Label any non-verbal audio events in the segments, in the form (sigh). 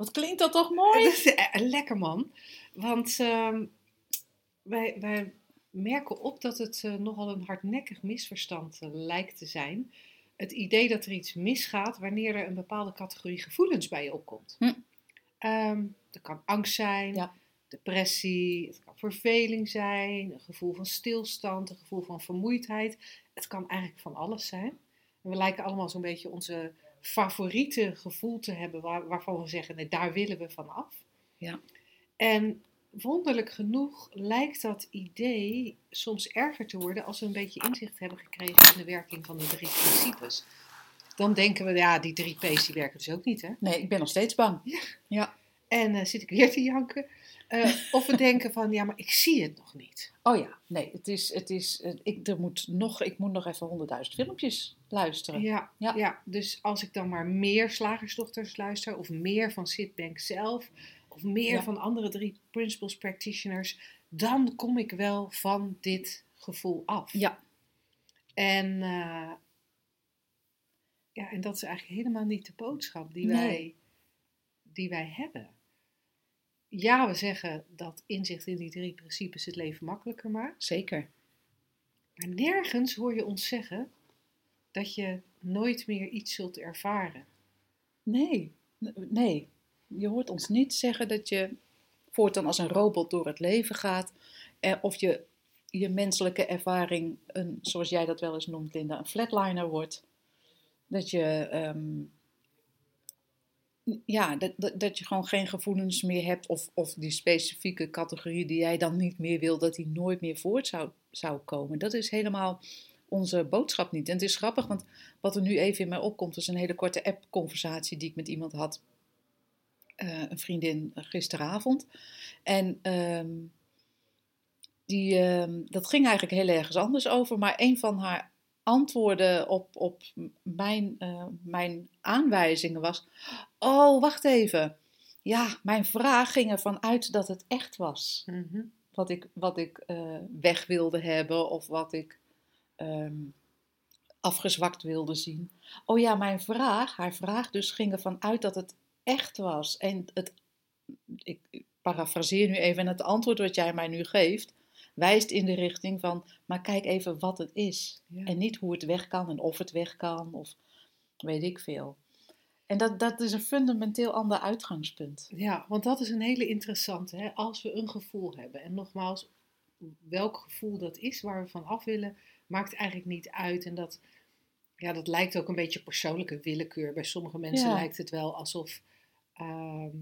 Wat klinkt dat toch mooi? Dat is uh, lekker man. Want uh, wij, wij merken op dat het uh, nogal een hardnekkig misverstand lijkt te zijn. Het idee dat er iets misgaat wanneer er een bepaalde categorie gevoelens bij je opkomt. Hm. Um, er kan angst zijn, ja. depressie, het kan verveling zijn, een gevoel van stilstand, een gevoel van vermoeidheid. Het kan eigenlijk van alles zijn. En we lijken allemaal zo'n beetje onze favoriete gevoel te hebben waar, waarvan we zeggen, nee, daar willen we van af. Ja. En wonderlijk genoeg lijkt dat idee soms erger te worden als we een beetje inzicht hebben gekregen in de werking van de drie principes. Dan denken we, ja, die drie P's die werken dus ook niet, hè? Nee, ik ben nog steeds bang. Ja. ja. En uh, zit ik weer te janken. Uh, (laughs) of we denken van, ja, maar ik zie het nog niet. Oh ja, nee, het is, het is, ik, er moet nog, ik moet nog even honderdduizend filmpjes luisteren. Ja, ja. ja, dus als ik dan maar meer slagersdochters luister, of meer van Sitbank zelf, of meer ja. van andere drie principles practitioners, dan kom ik wel van dit gevoel af. Ja. En, uh, ja, en dat is eigenlijk helemaal niet de boodschap die, Nee. wij, die wij hebben. Ja, we zeggen dat inzicht in die drie principes het leven makkelijker maakt. Zeker. Maar nergens hoor je ons zeggen dat je nooit meer iets zult ervaren. Nee, nee. Je hoort ons niet zeggen dat je voortaan als een robot door het leven gaat. eh, Of je, je menselijke ervaring, een, zoals jij dat wel eens noemt, Linda, een flatliner wordt. Dat je, ehm, ja, dat, dat, dat je gewoon geen gevoelens meer hebt. Of, of die specifieke categorie die jij dan niet meer wil, dat die nooit meer voort zou, zou komen. Dat is helemaal onze boodschap niet. En het is grappig, want wat er nu even in mij opkomt, is een hele korte app-conversatie die ik met iemand had. Eh, een vriendin eh, gisteravond. En ehm, die, ehm, dat ging eigenlijk heel ergens anders over. Maar een van haar antwoorden op, op mijn, eh, mijn aanwijzingen was: Oh, wacht even. Ja, mijn vraag ging ervan uit dat het echt was. Mhm. Wat ik, wat ik weg wilde hebben of wat ik ehm, afgezwakt wilde zien. Oh ja, mijn vraag, haar vraag dus ging ervan uit dat het echt was. En het, ik ik parafraseer nu even, en het antwoord wat jij mij nu geeft, wijst in de richting van, maar kijk even wat het is. Ja. En niet hoe het weg kan en of het weg kan, of weet ik veel. En dat, dat is een fundamenteel ander uitgangspunt. Ja, want dat is een hele interessante. Hè? Als we een gevoel hebben, en nogmaals, welk gevoel dat is waar we van af willen, maakt eigenlijk niet uit. En dat, ja, dat lijkt ook een beetje persoonlijke willekeur. Bij sommige mensen Ja. lijkt het wel alsof ehm, ehm,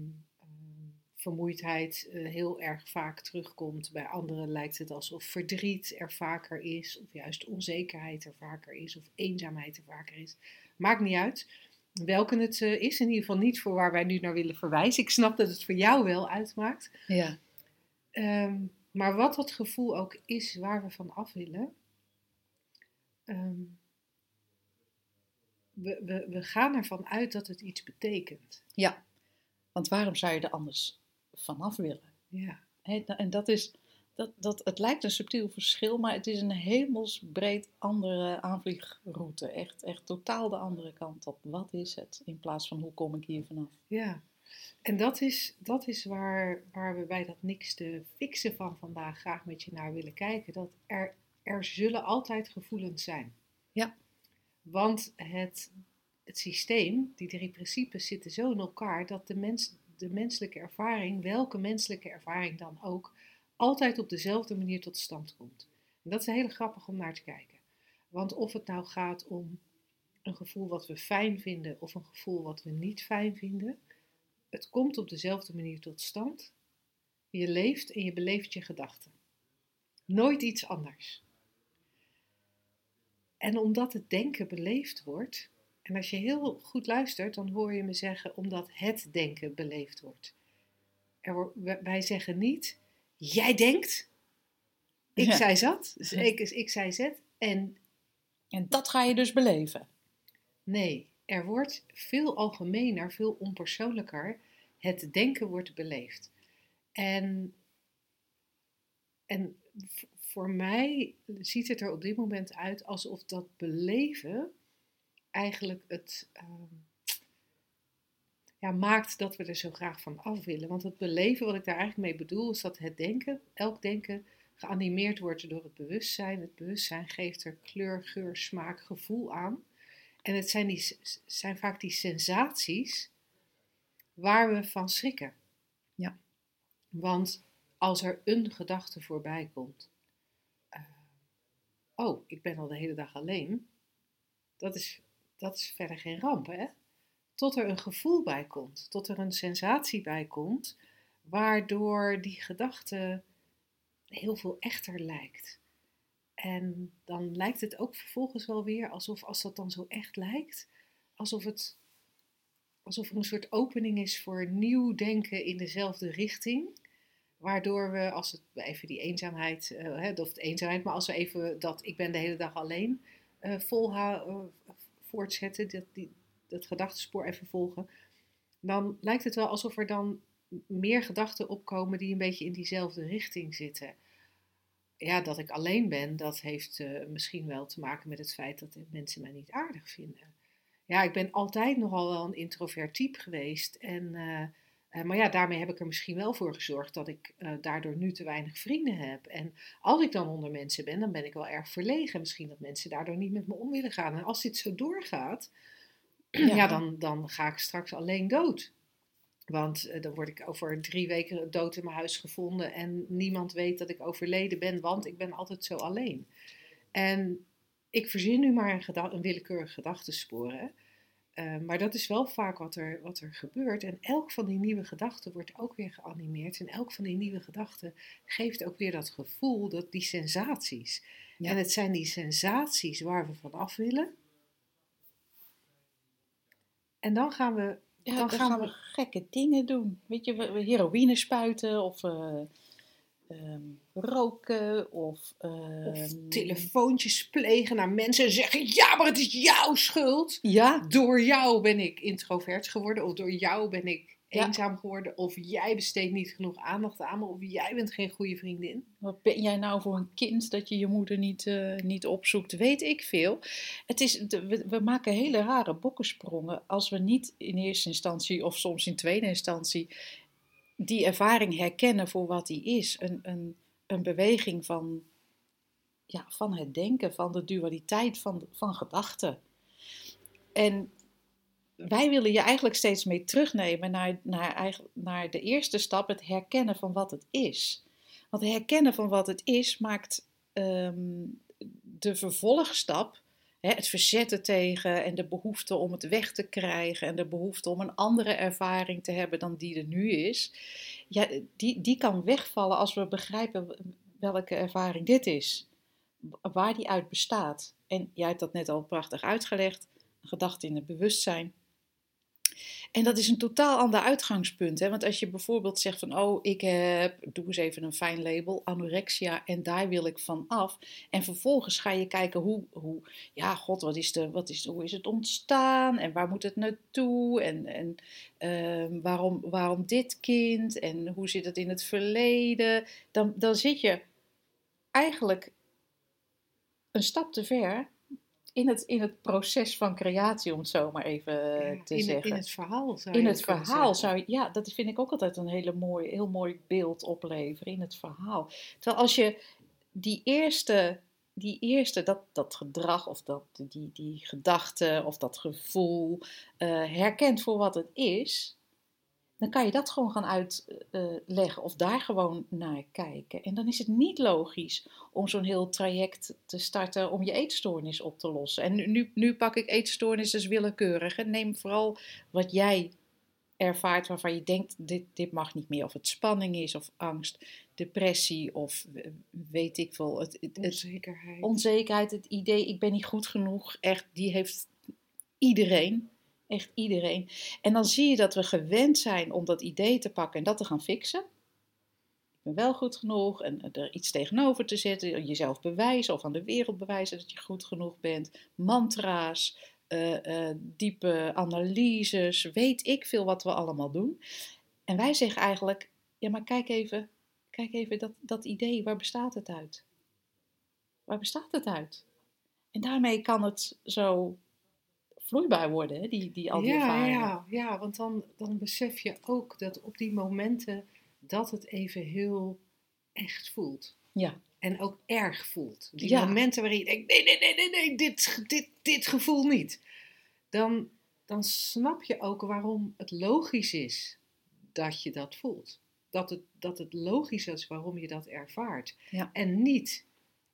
vermoeidheid eh, heel erg vaak terugkomt. Bij anderen lijkt het alsof verdriet er vaker is, of juist onzekerheid er vaker is, of eenzaamheid er vaker is. Maakt niet uit welke het eh, is, in ieder geval niet voor waar wij nu naar willen verwijzen. Ik snap dat het voor jou wel uitmaakt. Ja. Ehm, maar wat dat gevoel ook is waar we van af willen, ehm, we, we, we gaan ervan uit dat het iets betekent. ja, want waarom zou je er anders vanaf willen? Ja, en dat is, dat, dat, het lijkt een subtiel verschil, maar het is een hemelsbreed andere aanvliegroute. Echt, echt totaal de andere kant op. Wat is het? In plaats van hoe kom ik hier vanaf? ja. En dat is, dat is waar, waar we bij dat niks te fixen van vandaag graag met je naar willen kijken. Dat er, er zullen altijd gevoelens zijn. Ja. Want het, het systeem, die drie principes zitten zo in elkaar dat de, mens, de menselijke ervaring, welke menselijke ervaring dan ook, altijd op dezelfde manier tot stand komt. En dat is heel grappig om naar te kijken. Want of het nou gaat om een gevoel wat we fijn vinden of een gevoel wat we niet fijn vinden, het komt op dezelfde manier tot stand. Je leeft en je beleeft je gedachten. Nooit iets anders. En omdat het denken beleefd wordt, en als je heel goed luistert, dan hoor je me zeggen omdat het denken beleefd wordt. er, wij- zeggen niet, jij denkt, (laughs) ik Ja. zei zat, dus ik, ik zei zet. En En dat ga je dus beleven. nee, er wordt veel algemener, veel onpersoonlijker, het denken wordt beleefd. En, en voor mij ziet het er op dit moment uit alsof dat beleven eigenlijk het ehm, ja, maakt dat we er zo graag van af willen. Want het beleven, wat ik daar eigenlijk mee bedoel, is dat het denken, elk denken, geanimeerd wordt door het bewustzijn. Het bewustzijn geeft er kleur, geur, smaak, gevoel aan. En het zijn, die, zijn vaak die sensaties waar we van schrikken. Ja. Want als er een gedachte voorbij komt, oh, ik ben al de hele dag alleen, dat is, dat is verder geen ramp, hè? Tot er een gevoel bij komt, tot er een sensatie bij komt, waardoor die gedachte heel veel echter lijkt. En dan lijkt het ook vervolgens wel weer alsof, als dat dan zo echt lijkt, alsof, het, alsof er een soort opening is voor nieuw denken in dezelfde richting. Waardoor we, als het even die eenzaamheid, eh, of het eenzaamheid, maar als we even dat ik ben de hele dag alleen eh, voortzetten, dat, die, dat gedachtenspoor even volgen, dan lijkt het wel alsof er dan meer gedachten opkomen die een beetje in diezelfde richting zitten. Ja, dat ik alleen ben, dat heeft misschien wel te maken met het feit dat mensen mij niet aardig vinden. Ja, ik ben altijd nogal wel een introvert type geweest. En, eh, maar ja, daarmee heb ik er misschien wel voor gezorgd dat ik eh, daardoor nu te weinig vrienden heb. En als ik dan onder mensen ben, dan ben ik wel erg verlegen. Misschien dat mensen daardoor niet met me om willen gaan. En als dit zo doorgaat, (clears throat) ja, dan, dan ga ik straks alleen dood. Want eh, dan word ik over drie weken dood in mijn huis gevonden en niemand weet dat ik overleden ben, want ik ben altijd zo alleen. En ik verzin nu maar een, geda- een willekeurig. Hè. Eh, maar dat is wel vaak wat er, wat er gebeurt. En elk van die nieuwe gedachten wordt ook weer geanimeerd. En elk van die nieuwe gedachten geeft ook weer dat gevoel, dat, die sensaties. Ja. En het zijn die sensaties waar we van af willen. En dan gaan we Ja, Dan dan, gaan we- we gekke dingen doen. Weet je, we, we heroïne spuiten of eh, ehm, roken of... Of ehm, telefoontjes plegen naar mensen en zeggen: Ja, maar het is jouw schuld. Ja, Door jou ben ik introvert geworden, of door jou ben ik Ja. eenzaam geworden, of jij besteedt niet genoeg aandacht aan me, of jij bent geen goede vriendin. wat ben jij nou voor een kind dat je je moeder niet, eh, niet opzoekt? Weet ik veel. Het is, we, we maken hele rare bokkensprongen als we niet in eerste instantie of soms in tweede instantie die ervaring herkennen voor wat die is. Een, een, een beweging van, ja, van het denken, van de dualiteit van, van gedachten. En wij willen je eigenlijk steeds mee terugnemen naar, naar, naar de eerste stap, het herkennen van wat het is. Want herkennen van wat het is maakt ehm, de vervolgstap, het verzetten tegen en de behoefte om het weg te krijgen en de behoefte om een andere ervaring te hebben dan die er nu is, ja, die, die kan wegvallen als we begrijpen welke ervaring dit is, waar die uit bestaat. En jij hebt dat net al prachtig uitgelegd, een gedachte in het bewustzijn. En dat is een totaal ander uitgangspunt. Hè? Want als je bijvoorbeeld zegt van, oh, ik heb, doe eens even een fijn label, anorexia, en daar wil ik van af. En vervolgens ga je kijken hoe, hoe ja, god, wat is de, wat is, hoe is het ontstaan? En waar moet het naartoe? En, en ehm, waarom, waarom dit kind? En hoe zit het in het verleden? Dan, dan zit je eigenlijk een stap te ver in het, in het proces van creatie, om het zo maar even Ja, te in, zeggen in het verhaal zou in je het kunnen verhaal zou je, ja, dat vind ik ook altijd een hele mooi, heel mooi beeld opleveren in het verhaal. Terwijl als je die eerste, die eerste dat, dat gedrag of dat, die, die gedachte of dat gevoel eh, herkent voor wat het is, dan kan je dat gewoon gaan uitleggen of daar gewoon naar kijken. En dan is het niet logisch om zo'n heel traject te starten om je eetstoornis op te lossen. En nu, nu, nu pak ik eetstoornis dus willekeurig. Neem vooral wat jij ervaart waarvan je denkt, dit, dit mag niet meer. Of het spanning is, of angst, depressie, of eh, weet ik veel. Het, het, het, Onzekerheid. onzekerheid, het idee, ik ben niet goed genoeg. Echt, die heeft iedereen. Echt iedereen. En dan zie je dat we gewend zijn om dat idee te pakken en dat te gaan fixen. Ik ben wel goed genoeg en er iets tegenover te zetten, jezelf bewijzen of aan de wereld bewijzen dat je goed genoeg bent. Mantra's, uh, diepe analyses, weet ik veel wat we allemaal doen. En wij zeggen eigenlijk, ja maar kijk even, kijk even dat, dat idee, waar bestaat het uit? Waar bestaat het uit? En daarmee kan het zo vloeibaar worden, hè? Die, die al die ja, Ja, ja, want dan, dan besef je ook dat op die momenten dat het even heel echt voelt. Ja. En ook erg voelt. Die momenten waarin je denkt, nee, nee, nee, nee, nee, dit, dit, dit gevoel niet. Dan, dan snap je ook waarom het logisch is dat je dat voelt. Dat het, dat het logisch is waarom je dat ervaart. Ja. En niet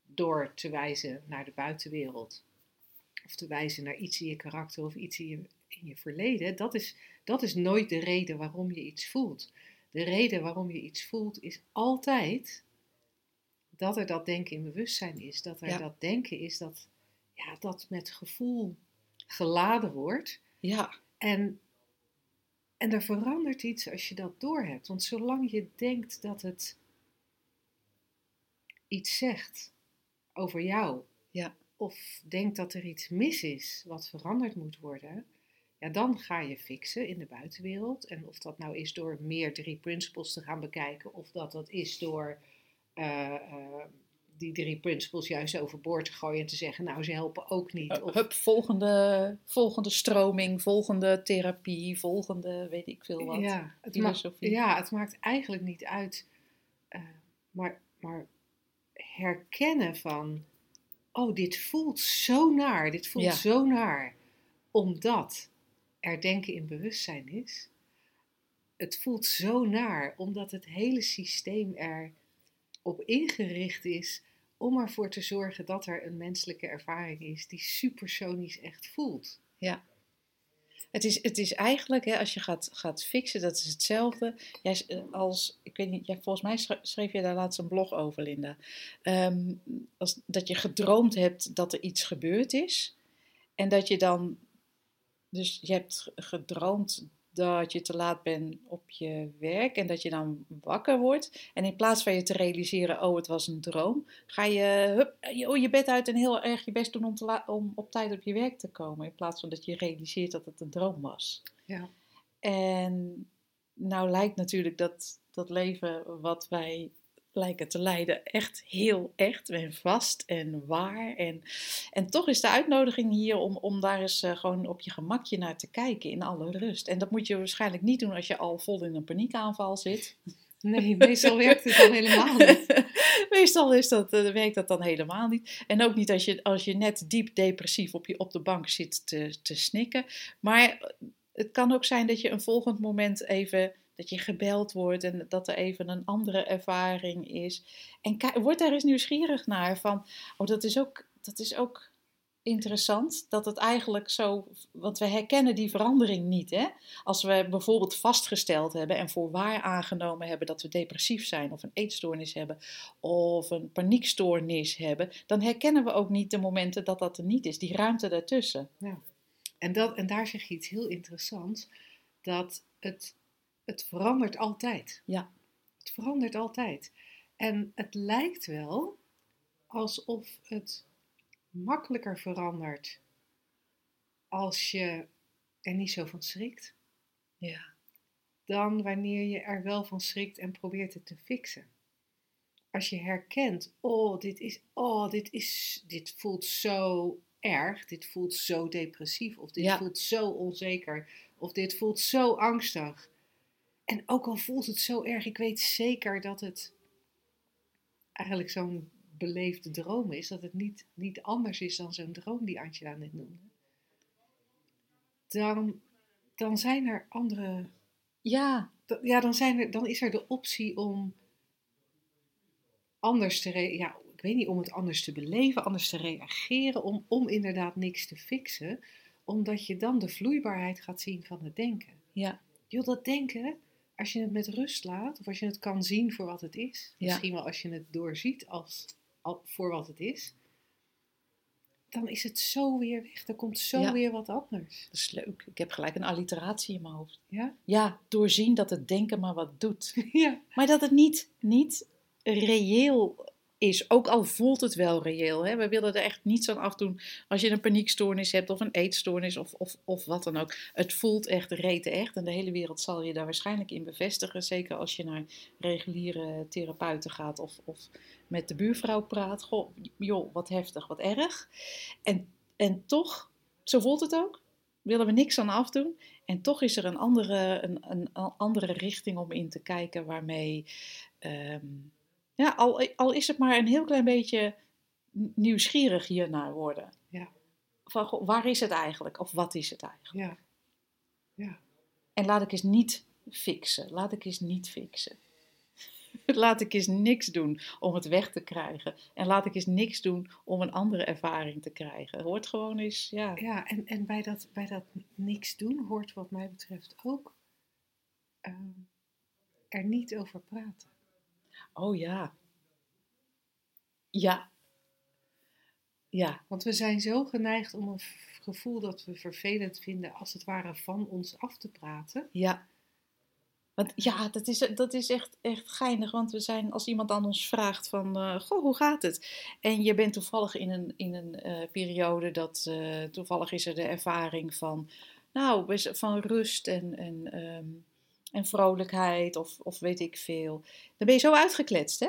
door te wijzen naar de buitenwereld. Of te wijzen naar iets in je karakter of iets in je, in je verleden. Dat is, dat is nooit de reden waarom je iets voelt. De reden waarom je iets voelt is altijd dat er dat denken in bewustzijn is. Dat er dat denken is dat, ja, dat met gevoel geladen wordt. Ja. En, en er verandert iets als je dat doorhebt. Want zolang je denkt dat het iets zegt over jou. Ja. Of denkt dat er iets mis is wat veranderd moet worden. Ja, dan ga je fixen in de buitenwereld. En of dat nou is door meer drie principles te gaan bekijken. Of dat dat is door uh, uh, die drie principles juist overboord te gooien en te zeggen, nou, ze helpen ook niet. Of... Hup, volgende, volgende stroming, volgende therapie, volgende weet ik veel wat. Ja, het, maakt, ja, het maakt eigenlijk niet uit. Uh, maar, maar herkennen van, oh, dit voelt zo naar, dit voelt zo naar, omdat er denken in bewustzijn is. Het voelt zo naar, omdat het hele systeem er op ingericht is om ervoor te zorgen dat er een menselijke ervaring is die supersonisch echt voelt. Ja. Het is, het is eigenlijk, hè, als je gaat, gaat fixen, dat is hetzelfde. Jij, eh, als, ik weet niet, jij, volgens mij schreef je daar laatst een blog over, Linda. Ehm, als, dat je gedroomd hebt dat er iets gebeurd is. En dat je dan, dus je hebt gedroomd dat je te laat bent op je werk en dat je dan wakker wordt. En in plaats van je te realiseren, oh het was een droom, ga je hup, oh, je bed uit en heel erg je best doen om, te om op tijd op je werk te komen. In plaats van dat je realiseert dat het een droom was. Ja. En nou lijkt natuurlijk dat, dat leven wat wij lijken te leiden echt heel echt en vast en waar. En, en toch is de uitnodiging hier om, om daar eens uh, gewoon op je gemakje naar te kijken in alle rust. En dat moet je waarschijnlijk niet doen als je al vol in een paniekaanval zit. Nee, meestal werkt het dan helemaal niet. (laughs) meestal is dat, uh, werkt dat dan helemaal niet. En ook niet als je, als je net diep depressief op, je, op de bank zit te, te snikken. Maar het kan ook zijn dat je een volgend moment even dat je gebeld wordt en dat er even een andere ervaring is. En word daar eens nieuwsgierig naar van, oh dat is ook, dat is ook interessant dat het eigenlijk zo, want we herkennen die verandering niet. Hè? Als we bijvoorbeeld vastgesteld hebben en voor waar aangenomen hebben dat we depressief zijn of een eetstoornis hebben of een paniekstoornis hebben, dan herkennen we ook niet de momenten dat dat er niet is, die ruimte daartussen. Ja. En, dat, en daar zeg je iets heel interessants, dat het het verandert altijd. Ja. Het verandert altijd. En het lijkt wel alsof het makkelijker verandert als je er niet zo van schrikt. Ja. Dan wanneer je er wel van schrikt en probeert het te fixen. Als je herkent, oh, dit is, oh, dit is, dit voelt zo erg, dit voelt zo depressief, of dit voelt zo onzeker, of dit voelt zo angstig. En ook al voelt het zo erg, ik weet zeker dat het eigenlijk zo'n beleefde droom is. Dat het niet, niet anders is dan zo'n droom die Angela net noemde. Dan, dan zijn er andere. Ja. Ja, dan, zijn er, dan is er de optie om anders te ja, ik weet niet, om het anders te beleven, anders te reageren, om, om inderdaad niks te fixen, omdat je dan de vloeibaarheid gaat zien van het denken. Ja. Joh, dat denken, als je het met rust laat, of als je het kan zien voor wat het is, misschien wel als je het doorziet als, voor wat het is, dan is het zo weer weg. Er komt zo Ja. weer wat anders. Dat is leuk. Ik heb gelijk een alliteratie in mijn hoofd. Ja? Ja, doorzien dat het denken maar wat doet. (laughs) Ja. Maar dat het niet, niet reëel is. Ook al voelt het wel reëel. Hè? We willen er echt niets aan afdoen als je een paniekstoornis hebt of een eetstoornis of, of, of wat dan ook. Het voelt echt rete echt. En de hele wereld zal je daar waarschijnlijk in bevestigen. Zeker als je naar reguliere therapeuten gaat of, of met de buurvrouw praat. Goh, joh, wat heftig, wat erg. En, en toch, zo voelt het ook, willen we niks aan afdoen. En toch is er een andere, een, een, andere richting om in te kijken waarmee, ehm, ja, al, al is het maar een heel klein beetje nieuwsgierig hiernaar worden. Ja. Van, waar is het eigenlijk? Of wat is het eigenlijk? Ja. Ja. En laat ik eens niet fixen. Laat ik eens niet fixen. (laughs) Laat ik eens niks doen om het weg te krijgen. En laat ik eens niks doen om een andere ervaring te krijgen. Hoort gewoon eens, ja. Ja, en, en bij, dat, bij dat niks doen hoort wat mij betreft ook ehm, er niet over praten. Oh ja. Ja. Ja, Want we zijn zo geneigd om een gevoel dat we vervelend vinden, als het ware van ons af te praten. ja. Want ja, dat is, dat is echt, echt geinig. Want we zijn, als iemand aan ons vraagt van, eh, goh, hoe gaat het? En je bent toevallig in een, in een eh, periode dat, eh, toevallig is er de ervaring van, nou, van rust en, en, ehm, en vrolijkheid of, of weet ik veel. Dan ben je zo uitgekletst, hè?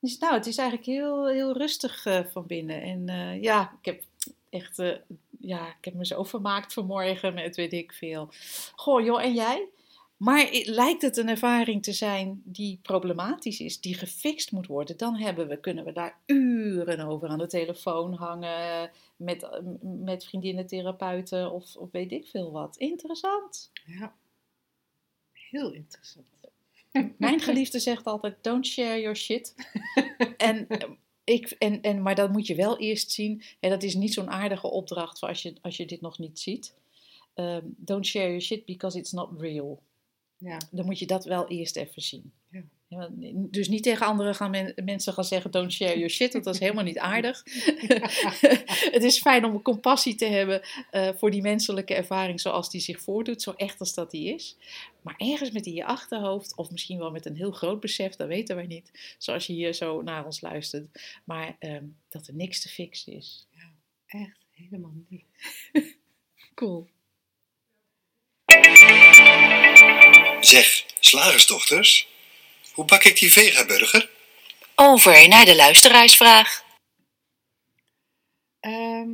Dus nou, het is eigenlijk heel, heel rustig eh, van binnen. En eh, ja, ik heb echt, eh, ja, ik heb me zo vermaakt vanmorgen met weet ik veel. Goh, joh, en jij? Maar lijkt het een ervaring te zijn die problematisch is, die gefixt moet worden, dan hebben we, kunnen we daar uren over aan de telefoon hangen met, met vriendinnen, therapeuten of, of weet ik veel wat. Interessant. Ja, heel interessant. Mijn geliefde zegt altijd: don't share your shit. (laughs) en, eh, ik, en, en, maar dat moet je wel eerst zien. En dat is niet zo'n aardige opdracht voor als je, als je dit nog niet ziet. Ehm, don't share your shit because it's not real. Ja, Dan moet je dat wel eerst even zien. Ja. Ja, dus niet tegen anderen gaan men- mensen gaan zeggen: don't share your shit, want dat is helemaal niet aardig. (laughs) het is fijn om compassie te hebben eh, voor die menselijke ervaring zoals die zich voordoet, zo echt als dat die is. Maar ergens met in je achterhoofd, of misschien wel met een heel groot besef, dat weten wij niet, zoals je hier zo naar ons luistert, maar ehm, dat er niks te fixen is. echt helemaal niet. (laughs) Cool. Zeg, slagersdochters, hoe bak ik die vegaburger? Over naar de luisteraarsvraag. Ehm,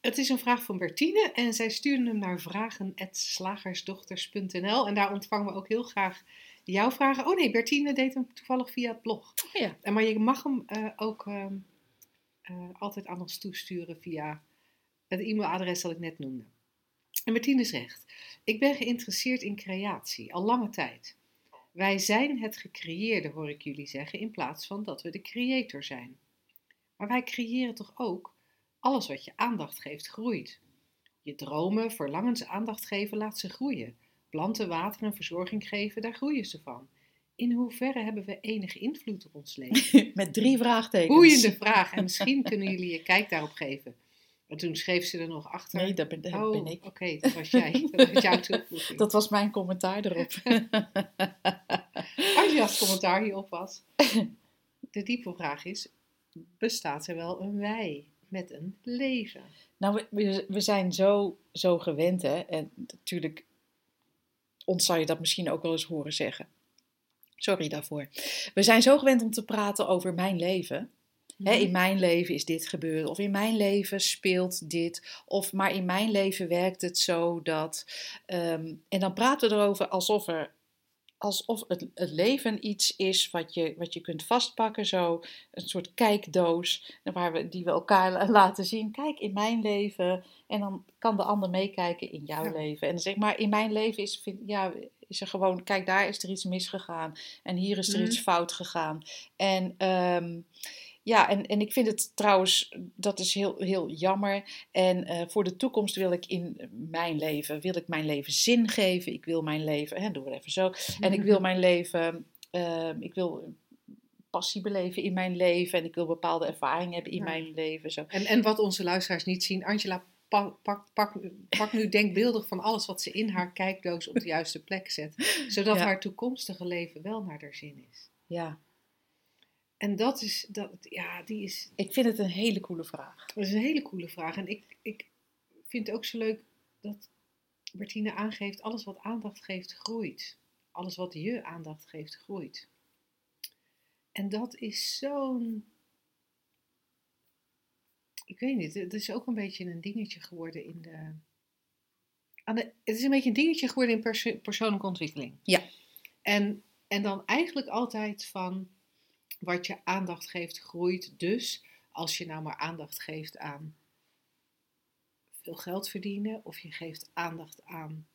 het is een vraag van Bertine en zij stuurde hem naar vragen.slagersdochters.nl en daar ontvangen we ook heel graag jouw vragen. Oh nee, Bertine deed hem toevallig via het blog. Oh ja. En maar je mag hem eh, ook ehm, eh, altijd aan ons toesturen via het e-mailadres dat ik net noemde. En Bertine zegt: Ik ben geïnteresseerd in creatie, al lange tijd. Wij zijn het gecreëerde, hoor ik jullie zeggen, in plaats van dat we de creator zijn. Maar wij creëren toch ook alles wat je aandacht geeft, groeit. Je dromen, verlangens aandacht geven, laat ze groeien. Planten, water en verzorging geven, daar groeien ze van. In hoeverre hebben we enige invloed op ons leven? (laughs) Met drie vraagtekens. Boeiende vraag en misschien kunnen jullie je kijk daarop geven. En toen schreef ze er nog achter. Nee, dat ben, dat oh, ben ik. Oké, dat was jij. (laughs) Dat was jouw toevoeging. Dat was mijn commentaar erop. (laughs) Angela's commentaar hierop was. De diepe vraag is: bestaat er wel een wij met een leven? Nou, we- we, we zijn zo, zo gewend, hè. En natuurlijk, ons zou je dat misschien ook wel eens horen zeggen. Sorry daarvoor. We zijn zo gewend om te praten over mijn leven. Hè, in mijn leven is dit gebeurd, of in mijn leven speelt dit, of maar in mijn leven werkt het zo dat. ehm, en dan praten we erover alsof, er, alsof het, het leven iets is wat je, wat je kunt vastpakken, zo een soort kijkdoos, waar we, die we elkaar la- laten zien. Kijk, in mijn leven. En dan kan de ander meekijken in jouw Ja. leven. En dan zeg maar, in mijn leven is, vind, ja, is er gewoon, kijk, daar is er iets misgegaan. En hier is er Mhm. iets fout gegaan. En ehm, ja, en, en ik vind het trouwens, dat is heel, heel jammer. En eh, voor de toekomst wil ik in mijn leven, wil ik mijn leven zin geven. Ik wil mijn leven, hè, doen we even zo. En ik wil (laughs) mijn leven, ehm, ik wil passie beleven in mijn leven en ik wil bepaalde ervaringen hebben in Ja. mijn leven. Zo. En, en wat onze luisteraars niet zien, Angela pak, pak, pak, pak nu denkbeeldig van alles wat ze in haar kijkdoos op de juiste plek zet. (laughs) Zodat Ja. haar toekomstige leven wel naar haar zin is. Ja, En dat is, dat, ja, die is, ik vind het een hele coole vraag. dat is een hele coole vraag. En ik, ik vind het ook zo leuk dat Bertine aangeeft, alles wat aandacht geeft, groeit. Alles wat je aandacht geeft, groeit. En dat is zo'n. Ik weet niet, het is ook een beetje een dingetje geworden in de. Aan de het is een beetje een dingetje geworden in perso- persoonlijke ontwikkeling. Ja. En, en dan eigenlijk altijd van wat je aandacht geeft, groeit. Dus als je nou maar aandacht geeft aan veel geld verdienen, of je geeft aandacht aan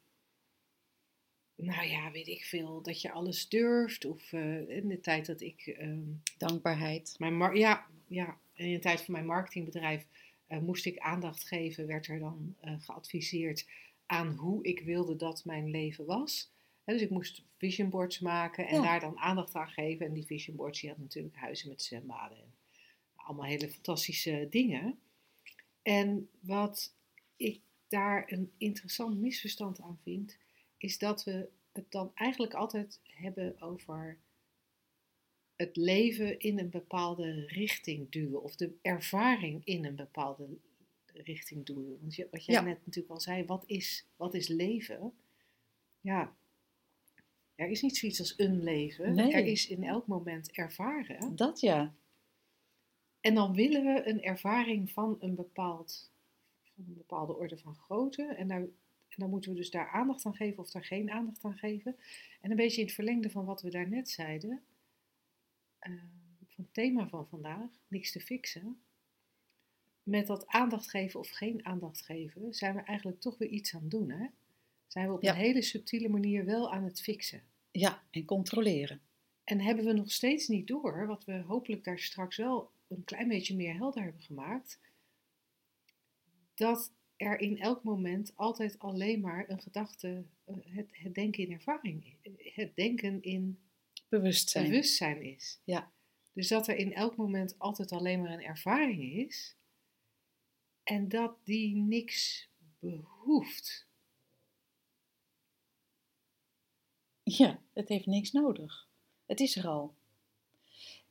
nou ja, weet ik veel, dat je alles durft. Of eh, in de tijd dat ik ehm, Dankbaarheid. mijn ja, ja, in de tijd van mijn marketingbedrijf eh, moest ik aandacht geven, werd er dan eh, geadviseerd aan hoe ik wilde dat mijn leven was. Dus ik moest vision boards maken en Ja. daar dan aandacht aan geven. En die vision boards, die had natuurlijk huizen met zwembaden en allemaal hele fantastische dingen. En wat ik daar een interessant misverstand aan vind, is dat we het dan eigenlijk altijd hebben over het leven in een bepaalde richting duwen of de ervaring in een bepaalde richting duwen. Want wat jij Ja. net natuurlijk al zei, wat is, wat is leven? Ja, er is niet zoiets als een leven. Nee. Er is in elk moment ervaren. Dat ja. En dan willen we een ervaring van een, bepaald, van een bepaalde orde van grootte. En, daar, en dan moeten we dus daar aandacht aan geven of daar geen aandacht aan geven. En een beetje in het verlengde van wat we daarnet zeiden, eh, van het thema van vandaag, niks te fixen. Met dat aandacht geven of geen aandacht geven, zijn we eigenlijk toch weer iets aan het doen. Hè? Zijn we op Ja. een hele subtiele manier wel aan het fixen. Ja, en controleren. En hebben we nog steeds niet door, wat we hopelijk daar straks wel een klein beetje meer helder hebben gemaakt, dat er in elk moment altijd alleen maar een gedachte, eh, het, het denken in ervaring, het denken in Bewustzijn. bewustzijn is. Ja. Dus dat er in elk moment altijd alleen maar een ervaring is en dat die niks behoeft. Ja, het heeft niks nodig. Het is er al.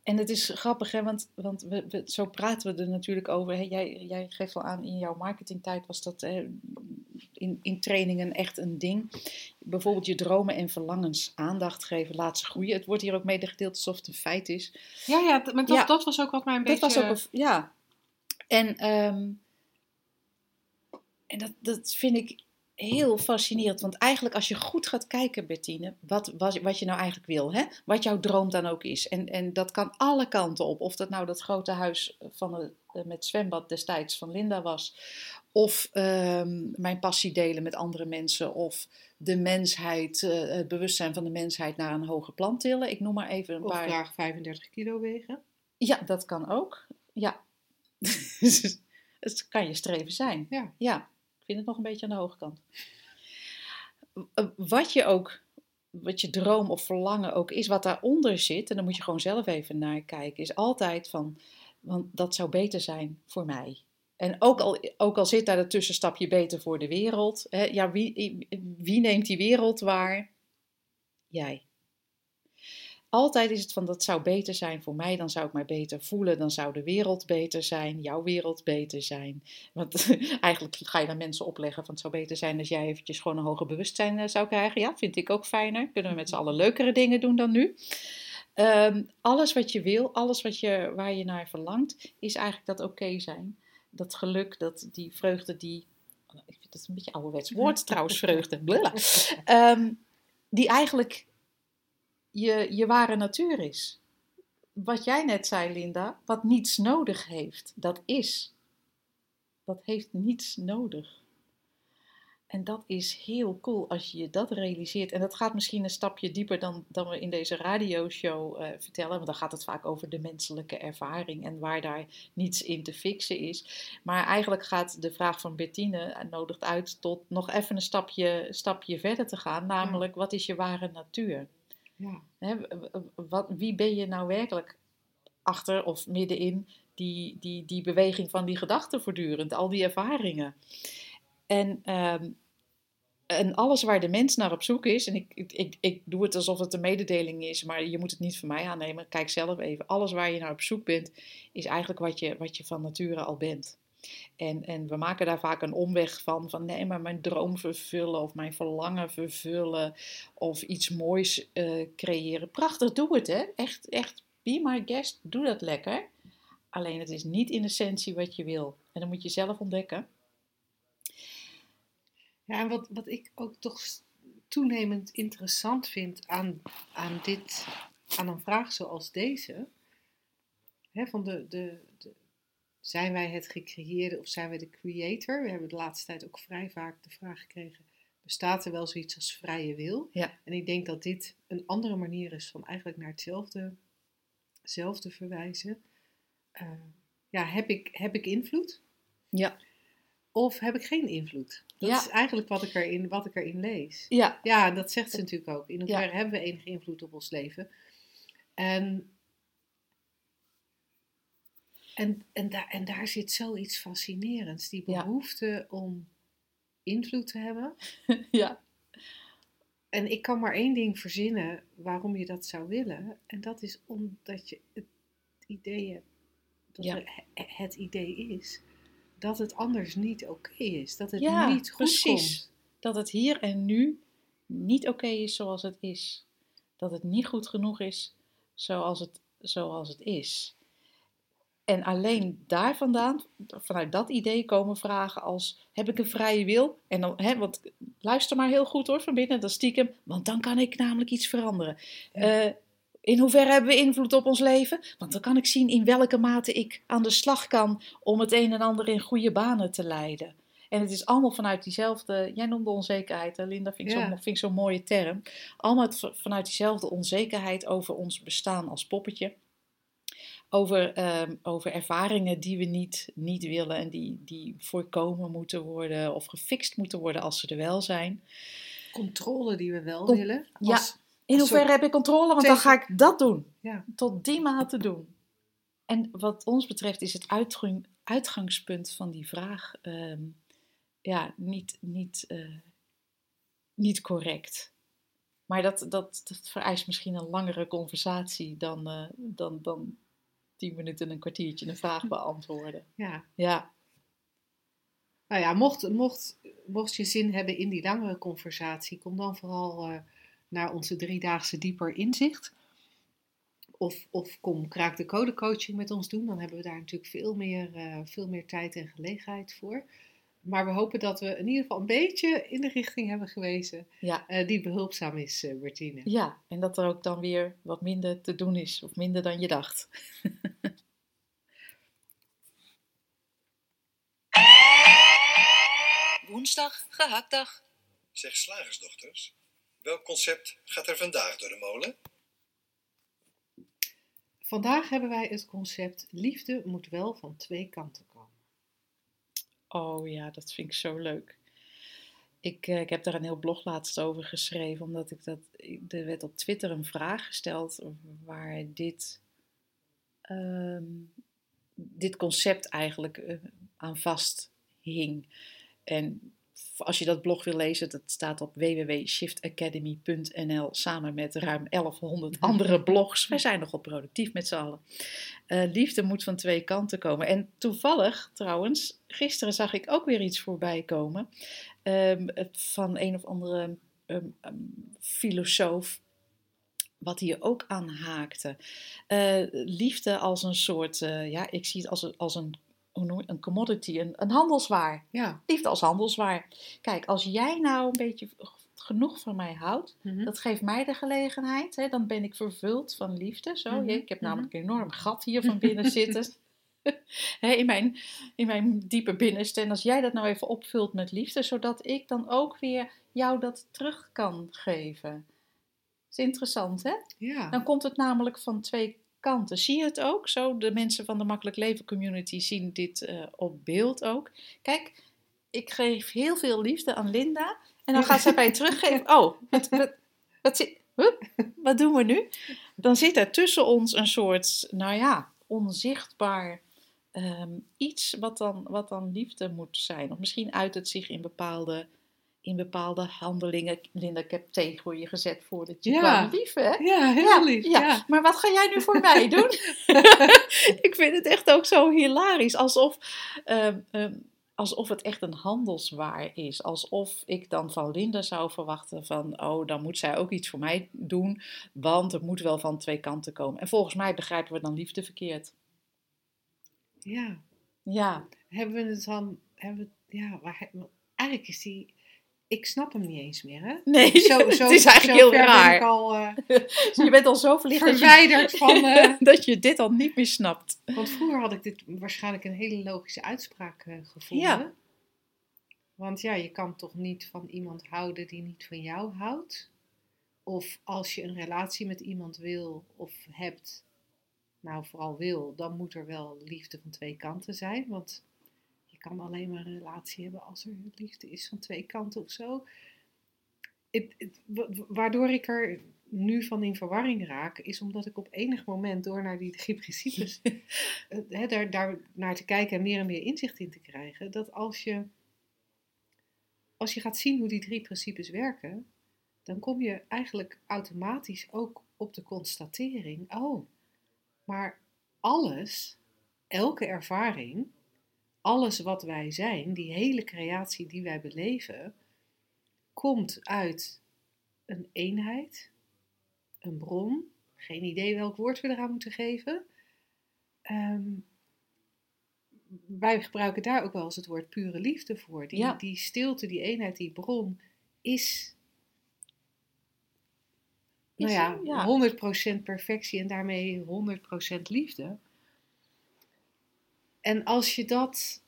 En het is grappig, hè, want, want we, we- zo praten we er natuurlijk over. Hè. Jij, jij geeft al aan, in jouw marketingtijd was dat hè, in, in trainingen echt een ding. Bijvoorbeeld je dromen en verlangens aandacht geven, laat ze groeien. Het wordt hier ook medegedeeld alsof het een feit is. Ja, ja, maar dat, Ja. dat was ook wat mij een dat beetje... was ook een, ja. En, ehm, en dat, dat vind ik heel fascinerend. Want eigenlijk als je goed gaat kijken, Bettine, wat, wat, wat je nou eigenlijk wil. Hè? Wat jouw droom dan ook is. En, en dat kan alle kanten op. Of dat nou dat grote huis van de, eh, met zwembad destijds van Linda was. Of ehm, mijn passie delen met andere mensen. Of de mensheid, eh, het bewustzijn van de mensheid naar een hoger plan tillen. Ik noem maar even een Of paar. graag 35 kilo wegen. Ja, dat kan ook. Ja. (laughs) Dus het kan je streven zijn. Ja. Ja, vind het nog een beetje aan de hoge kant. W- Wat je ook, wat je droom of verlangen ook is, wat daaronder zit, en dan moet je gewoon zelf even naar kijken, is altijd van, want dat zou beter zijn voor mij. En ook al, ook al zit daar het tussenstapje beter voor de wereld, hè, ja, wie, wie neemt die wereld waar? Jij. Altijd is het van dat zou beter zijn voor mij, dan zou ik mij beter voelen, dan zou de wereld beter zijn, jouw wereld beter zijn. Want (laughs) eigenlijk ga je dan mensen opleggen van het zou beter zijn als jij eventjes gewoon een hoger bewustzijn eh, zou krijgen. Ja, vind ik ook fijner. Kunnen we met z'n allen leukere dingen doen dan nu. Ehm, alles wat je wil, alles wat je, waar je naar verlangt, is eigenlijk dat oké zijn. Dat geluk, dat, die vreugde, die. Ik vind het een beetje ouderwets woord trouwens, vreugde. (laughs) Ehm, die eigenlijk je, je ware natuur is. Wat jij net zei, Linda, wat niets nodig heeft, dat is. Dat heeft niets nodig. En dat is heel cool als je dat realiseert. En dat gaat misschien een stapje dieper dan, dan we in deze radioshow eh vertellen. Want dan gaat het vaak over de menselijke ervaring en waar daar niets in te fixen is. Maar eigenlijk gaat de vraag van Bettine nodigt uit tot nog even een stapje, stapje verder te gaan. Namelijk, wat is je ware natuur? Ja. Hè, wat, wie ben je nou werkelijk achter of middenin die, die, die beweging van die gedachten voortdurend, al die ervaringen. En, ehm, en alles waar de mens naar op zoek is, en ik, ik, ik, ik doe het alsof het een mededeling is, maar je moet het niet van mij aannemen. Kijk zelf even. Alles waar je naar op zoek bent, is eigenlijk wat je, wat je van nature al bent. En, en we maken daar vaak een omweg van, van nee, maar mijn droom vervullen of mijn verlangen vervullen of iets moois eh, creëren. Prachtig, doe het hè. Echt, echt, be my guest, doe dat lekker. Alleen het is niet in essentie wat je wil. En dan moet je zelf ontdekken. Ja, en wat, wat ik ook toch toenemend interessant vind aan, aan, dit, aan een vraag zoals deze, hè, van de, de, de, zijn wij het gecreëerde of zijn wij de creator? We hebben de laatste tijd ook vrij vaak de vraag gekregen, bestaat er wel zoiets als vrije wil? Ja. En ik denk dat dit een andere manier is van eigenlijk naar hetzelfde, hetzelfde verwijzen. Uh, ja, heb ik, heb ik invloed? Ja. Of heb ik geen invloed? Dat Ja. is eigenlijk wat ik, erin, wat ik erin lees. Ja, Ja, dat zegt ze natuurlijk ook. In hoeverre Ja. hebben we enige invloed op ons leven? En, en, en, daar, en daar zit zoiets fascinerends. Die Ja. behoefte om invloed te hebben. (laughs) ja, En ik kan maar één ding verzinnen waarom je dat zou willen. En dat is omdat je het idee hebt, dat Ja. er het idee is, dat het anders niet oké is. Dat het Ja, niet goed precies. komt. dat het hier en nu niet oké is zoals het is. Dat het niet goed genoeg is zoals het, zoals het is. En alleen daar vandaan, vanuit dat idee komen vragen als, heb ik een vrije wil? En dan, hè, want luister maar heel goed hoor, van binnen, dat stiekem, want dan kan ik namelijk iets veranderen. Ja. Eh, in hoeverre hebben we invloed op ons leven? Want dan kan ik zien in welke mate ik aan de slag kan om het een en ander in goede banen te leiden. En het is allemaal vanuit diezelfde, jij noemde onzekerheid, hè, Linda, vind ik Ja. zo'n zo'n mooie term. Allemaal vanuit diezelfde onzekerheid over ons bestaan als poppetje. Over, ehm, over ervaringen die we niet, niet willen en die, die voorkomen moeten worden of gefixt moeten worden als ze er wel zijn. Controle die we wel Con- willen. ja. In hoeverre heb ik controle? Want dan ga ik dat doen. Ja. Tot die mate doen. En wat ons betreft is het uitgang- uitgangspunt van die vraag ehm, ja, niet, niet, eh, niet correct. Maar dat, dat, dat vereist misschien een langere conversatie dan, eh, dan, dan tien minuten, een kwartiertje een vraag beantwoorden. ja. Ja, Nou ja, mocht, mocht, mocht je zin hebben in die langere conversatie, kom dan vooral eh, naar onze driedaagse dieper inzicht. Of, of kom kraak de code coaching met ons doen. Dan hebben we daar natuurlijk veel meer, eh, veel meer tijd en gelegenheid voor. Maar we hopen dat we in ieder geval een beetje in de richting hebben gewezen ja, eh, die behulpzaam is, Bertine. ja, en dat er ook dan weer wat minder te doen is, of minder dan je dacht. (laughs) Woensdag, gehaktdag. Zeg slagersdochters, welk concept gaat er vandaag door de molen? Vandaag hebben wij het concept liefde moet wel van twee kanten komen. Oh ja, dat vind ik zo leuk. Ik, eh, ik heb daar een heel blog laatst over geschreven, omdat ik dat. Er werd op Twitter een vraag gesteld waar dit, ehm, dit concept eigenlijk eh, aan vasthing. En als je dat blog wil lezen, dat staat op www.shiftacademy.nl samen met ruim 1100 (laughs) andere blogs. Wij zijn nogal productief met z'n allen. Eh, liefde moet van twee kanten komen. En toevallig, trouwens, gisteren zag ik ook weer iets voorbij komen. ehm, van een of andere ehm, ehm, filosoof. Wat hier ook aan haakte. Eh, liefde als een soort, eh, ja, ik zie het als een, als een, een commodity, een, een handelswaar. Ja. Liefde als handelswaar. Kijk, als jij nou een beetje genoeg van mij houdt, Mhm. dat geeft mij de gelegenheid. Hè, dan ben ik vervuld van liefde. Zo. Mhm, Ik heb mhm. namelijk een enorm gat hier van binnen (laughs) zitten. (laughs) In, mijn, in mijn diepe binnenste. En als jij dat nou even opvult met liefde, zodat ik dan ook weer jou dat terug kan geven. Dat is interessant, hè? ja. Dan komt het namelijk van twee kanten. Zie je het ook? Zo, de mensen van de Makkelijk Leven community zien dit eh, op beeld ook. Kijk, ik geef heel veel liefde aan Linda. En dan gaat zij mij teruggeven. Oh, wat, wat, wat, wat doen we nu? Dan zit er tussen ons een soort, nou ja, onzichtbaar ehm, iets wat dan, wat dan liefde moet zijn. Of misschien uit het zich in bepaalde, in bepaalde handelingen. Linda, ik heb thee voor je gezet voordat je Ja. kwam. Lief, hè? Ja, heel Ja, lief. ja. Ja. Maar wat ga jij nu voor mij (laughs) doen? (laughs) ik vind het echt ook zo hilarisch. Alsof, ehm, ehm, alsof het echt een handelswaar is. Alsof ik dan van Linda zou verwachten van... oh, dan moet zij ook iets voor mij doen. Want het moet wel van twee kanten komen. En volgens mij begrijpen we dan liefde verkeerd. ja. Ja, Hebben we het dan... Hebben we, ja, waar, eigenlijk is die... Ik snap hem niet eens meer, hè? nee, Zo, (laughs) zo, het is eigenlijk heel ben raar. ik al eh, (laughs) Je bent al zo verlicht dat je, verwijderd van... (laughs) eh, dat je dit al niet meer snapt. Want vroeger had ik dit waarschijnlijk een hele logische uitspraak eh, gevonden. Ja. Want ja, je kan toch niet van iemand houden die niet van jou houdt? Of als je een relatie met iemand wil of hebt, nou vooral wil, dan moet er wel liefde van twee kanten zijn. Want kan alleen maar een relatie hebben als er liefde is van twee kanten of zo. Het- het- waardoor ik er nu van in verwarring raak, is omdat ik op enig moment door naar die drie principes (laughs) eh, daar, daar naar te kijken en meer en meer inzicht in te krijgen, dat als je, als je gaat zien hoe die drie principes werken, dan kom je eigenlijk automatisch ook op de constatering, oh, maar alles, elke ervaring, alles wat wij zijn, die hele creatie die wij beleven, komt uit een eenheid, een bron, geen idee welk woord we eraan moeten geven. Ehm, wij gebruiken daar ook wel eens het woord pure liefde voor. Die, Ja. die stilte, die eenheid, die bron is, nou ja, ja. 100% perfectie en daarmee 100% liefde. En als je dat,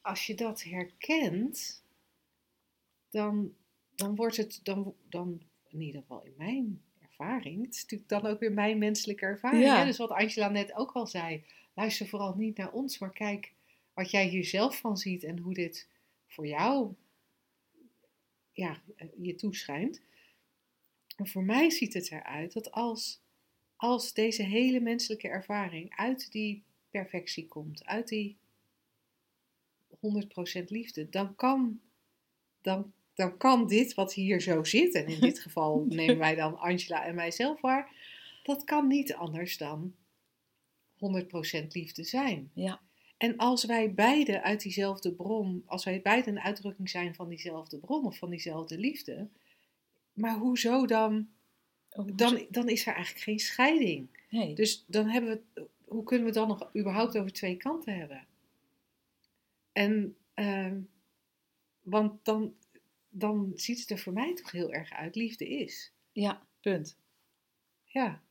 als je dat herkent, dan, dan wordt het, dan, dan, in ieder geval in mijn ervaring, het is natuurlijk dan ook weer mijn menselijke ervaring. Ja. Hè? Dus wat Angela net ook al zei, luister vooral niet naar ons, maar kijk wat jij hier zelf van ziet en hoe dit voor jou ja, eh, je toeschijnt. En voor mij ziet het eruit dat als, als deze hele menselijke ervaring uit die perfectie komt, uit die 100% liefde, dan kan, dan, dan kan dit wat hier zo zit, en in dit geval (laughs) nemen wij dan Angela en mijzelf waar, dat kan niet anders dan 100% liefde zijn. Ja. En als wij beide uit diezelfde bron, als wij beide een uitdrukking zijn van diezelfde bron of van diezelfde liefde, maar hoezo dan? Dan, dan is er eigenlijk geen scheiding. nee. Dus dan hebben we, hoe kunnen we dan nog überhaupt over twee kanten hebben? En, ehm, want dan, dan ziet het er voor mij toch heel erg uit, liefde is. ja, punt. Ja,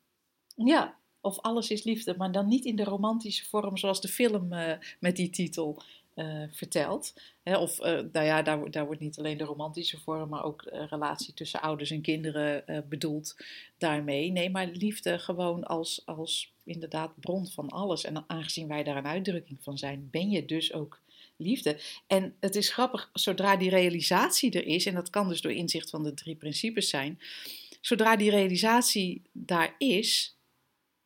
Ja, of alles is liefde, maar dan niet in de romantische vorm zoals de film eh, met die titel eh, vertelt. Hè, of, eh, nou ja, daar, daar wordt niet alleen de romantische vorm, maar ook de relatie tussen ouders en kinderen eh, bedoeld daarmee. Nee, maar liefde gewoon als, als inderdaad bron van alles. En aangezien wij daar een uitdrukking van zijn, ben je dus ook liefde. En het is grappig, zodra die realisatie er is, en dat kan dus door inzicht van de drie principes zijn, zodra die realisatie daar is,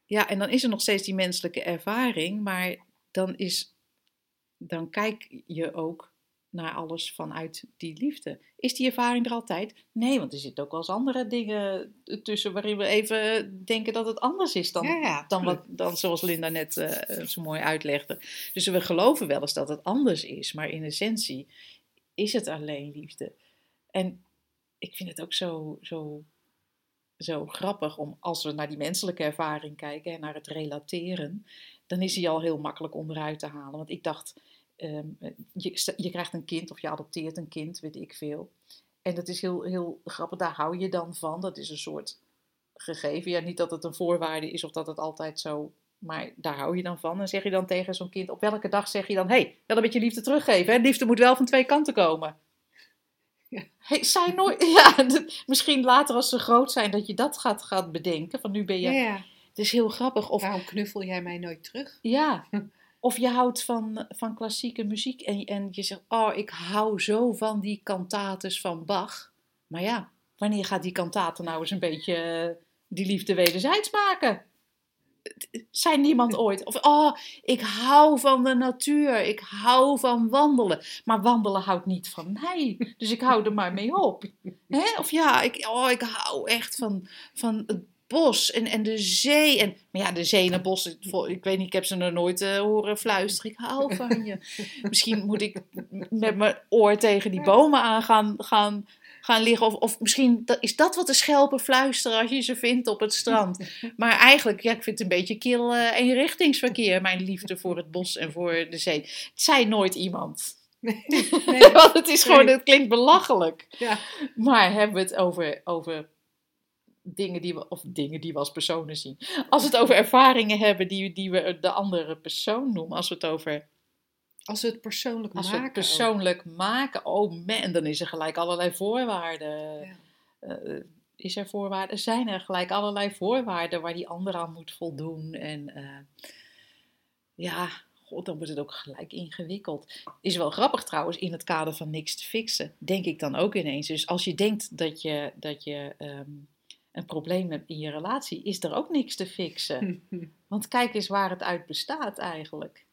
ja, en dan is er nog steeds die menselijke ervaring, maar dan, is, dan kijk je ook naar alles vanuit die liefde. Is die ervaring er altijd? Nee, want er zitten ook wel eens andere dingen tussen waarin we even denken dat het anders is dan, ja, ja dan, wat, dan zoals Linda net eh, zo mooi uitlegde. Dus we geloven wel eens dat het anders is, maar in essentie is het alleen liefde. En ik vind het ook zo, zo, zo grappig om als we naar die menselijke ervaring kijken en naar het relateren, dan is die al heel makkelijk onderuit te halen. Want ik dacht, ehm, je, je krijgt een kind of je adopteert een kind, weet ik veel. En dat is heel, heel grappig, daar hou je dan van. Dat is een soort gegeven. Ja, niet dat het een voorwaarde is of dat het altijd zo. Maar daar hou je dan van. En zeg je dan tegen zo'n kind: op welke dag zeg je dan: hé, hey, wel een beetje liefde teruggeven. Hè? Liefde moet wel van twee kanten komen. Hey, zij nooit, (laughs) ja, misschien later als ze groot zijn dat je dat gaat, gaat bedenken. Van nu ben je. Ja, ja. Het is heel grappig. Of Waarom knuffel jij mij nooit terug? ja. (laughs) Of je houdt van, van klassieke muziek en, en je zegt, oh, ik hou zo van die kantates van Bach. Maar ja, wanneer gaat die kantate nou eens een beetje eh, die liefde wederzijds maken? zei niemand (laughs) ooit. Of, oh, ik hou van de natuur. Ik hou van wandelen. Maar wandelen houdt niet van mij. Dus ik hou er maar mee op. (laughs) Hè? Of ja, ik, oh, ik hou echt van, van het bos en, en de zee. En, maar ja, de zee en het bos, ik, weet niet, ik heb ze nog nooit uh, horen fluisteren. Ik hou van je. (laughs) Misschien moet ik met mijn oor tegen die bomen aan gaan, gaan gaan liggen. Of, of misschien is dat wat de schelpen fluisteren als je ze vindt op het strand. Maar eigenlijk, ja, ik vind het een beetje kil uh, eenrichtingsverkeer, mijn liefde voor het bos en voor de zee. Het zei nooit iemand. Nee, (laughs) nee. Want het is gewoon, het klinkt belachelijk. Ja. Maar hebben we het over, over dingen die we, of dingen die we als personen zien. Als we het over ervaringen hebben die, die we de andere persoon noemen. Als we het over als we het persoonlijk Als maken. we het persoonlijk maken, oh man, dan is er gelijk allerlei voorwaarden. Ja. Uh, is er voorwaarden? Zijn er gelijk allerlei voorwaarden waar die ander aan moet voldoen? En uh, ja, god, dan wordt het ook gelijk ingewikkeld. Is wel grappig trouwens, in het kader van niks te fixen, denk ik dan ook ineens. Dus als je denkt dat je, dat je um, een probleem hebt in je relatie, is er ook niks te fixen. (laughs) Want kijk eens waar het uit bestaat eigenlijk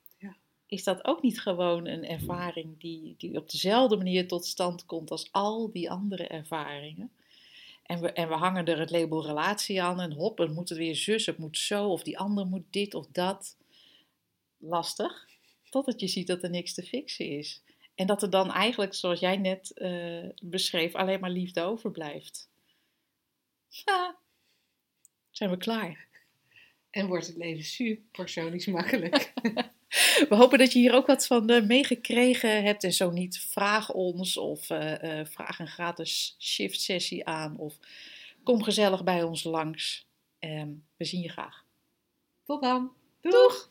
is dat ook niet gewoon een ervaring die, die op dezelfde manier tot stand komt als al die andere ervaringen? En we, en we hangen er het label relatie aan en hop, het moet het weer zus, het moet zo, of die ander moet dit of dat. Lastig, totdat je ziet dat er niks te fixen is. En dat er dan eigenlijk, zoals jij net uh, beschreef, alleen maar liefde overblijft. Zijn we klaar. En wordt het leven super sonisch makkelijk. (laughs) We hopen dat je hier ook wat van uh, meegekregen hebt. En zo niet, vraag ons of uh, uh, vraag een gratis shift sessie aan. Of kom gezellig bij ons langs. Um, we zien je graag. Tot dan. Doeg. Doeg.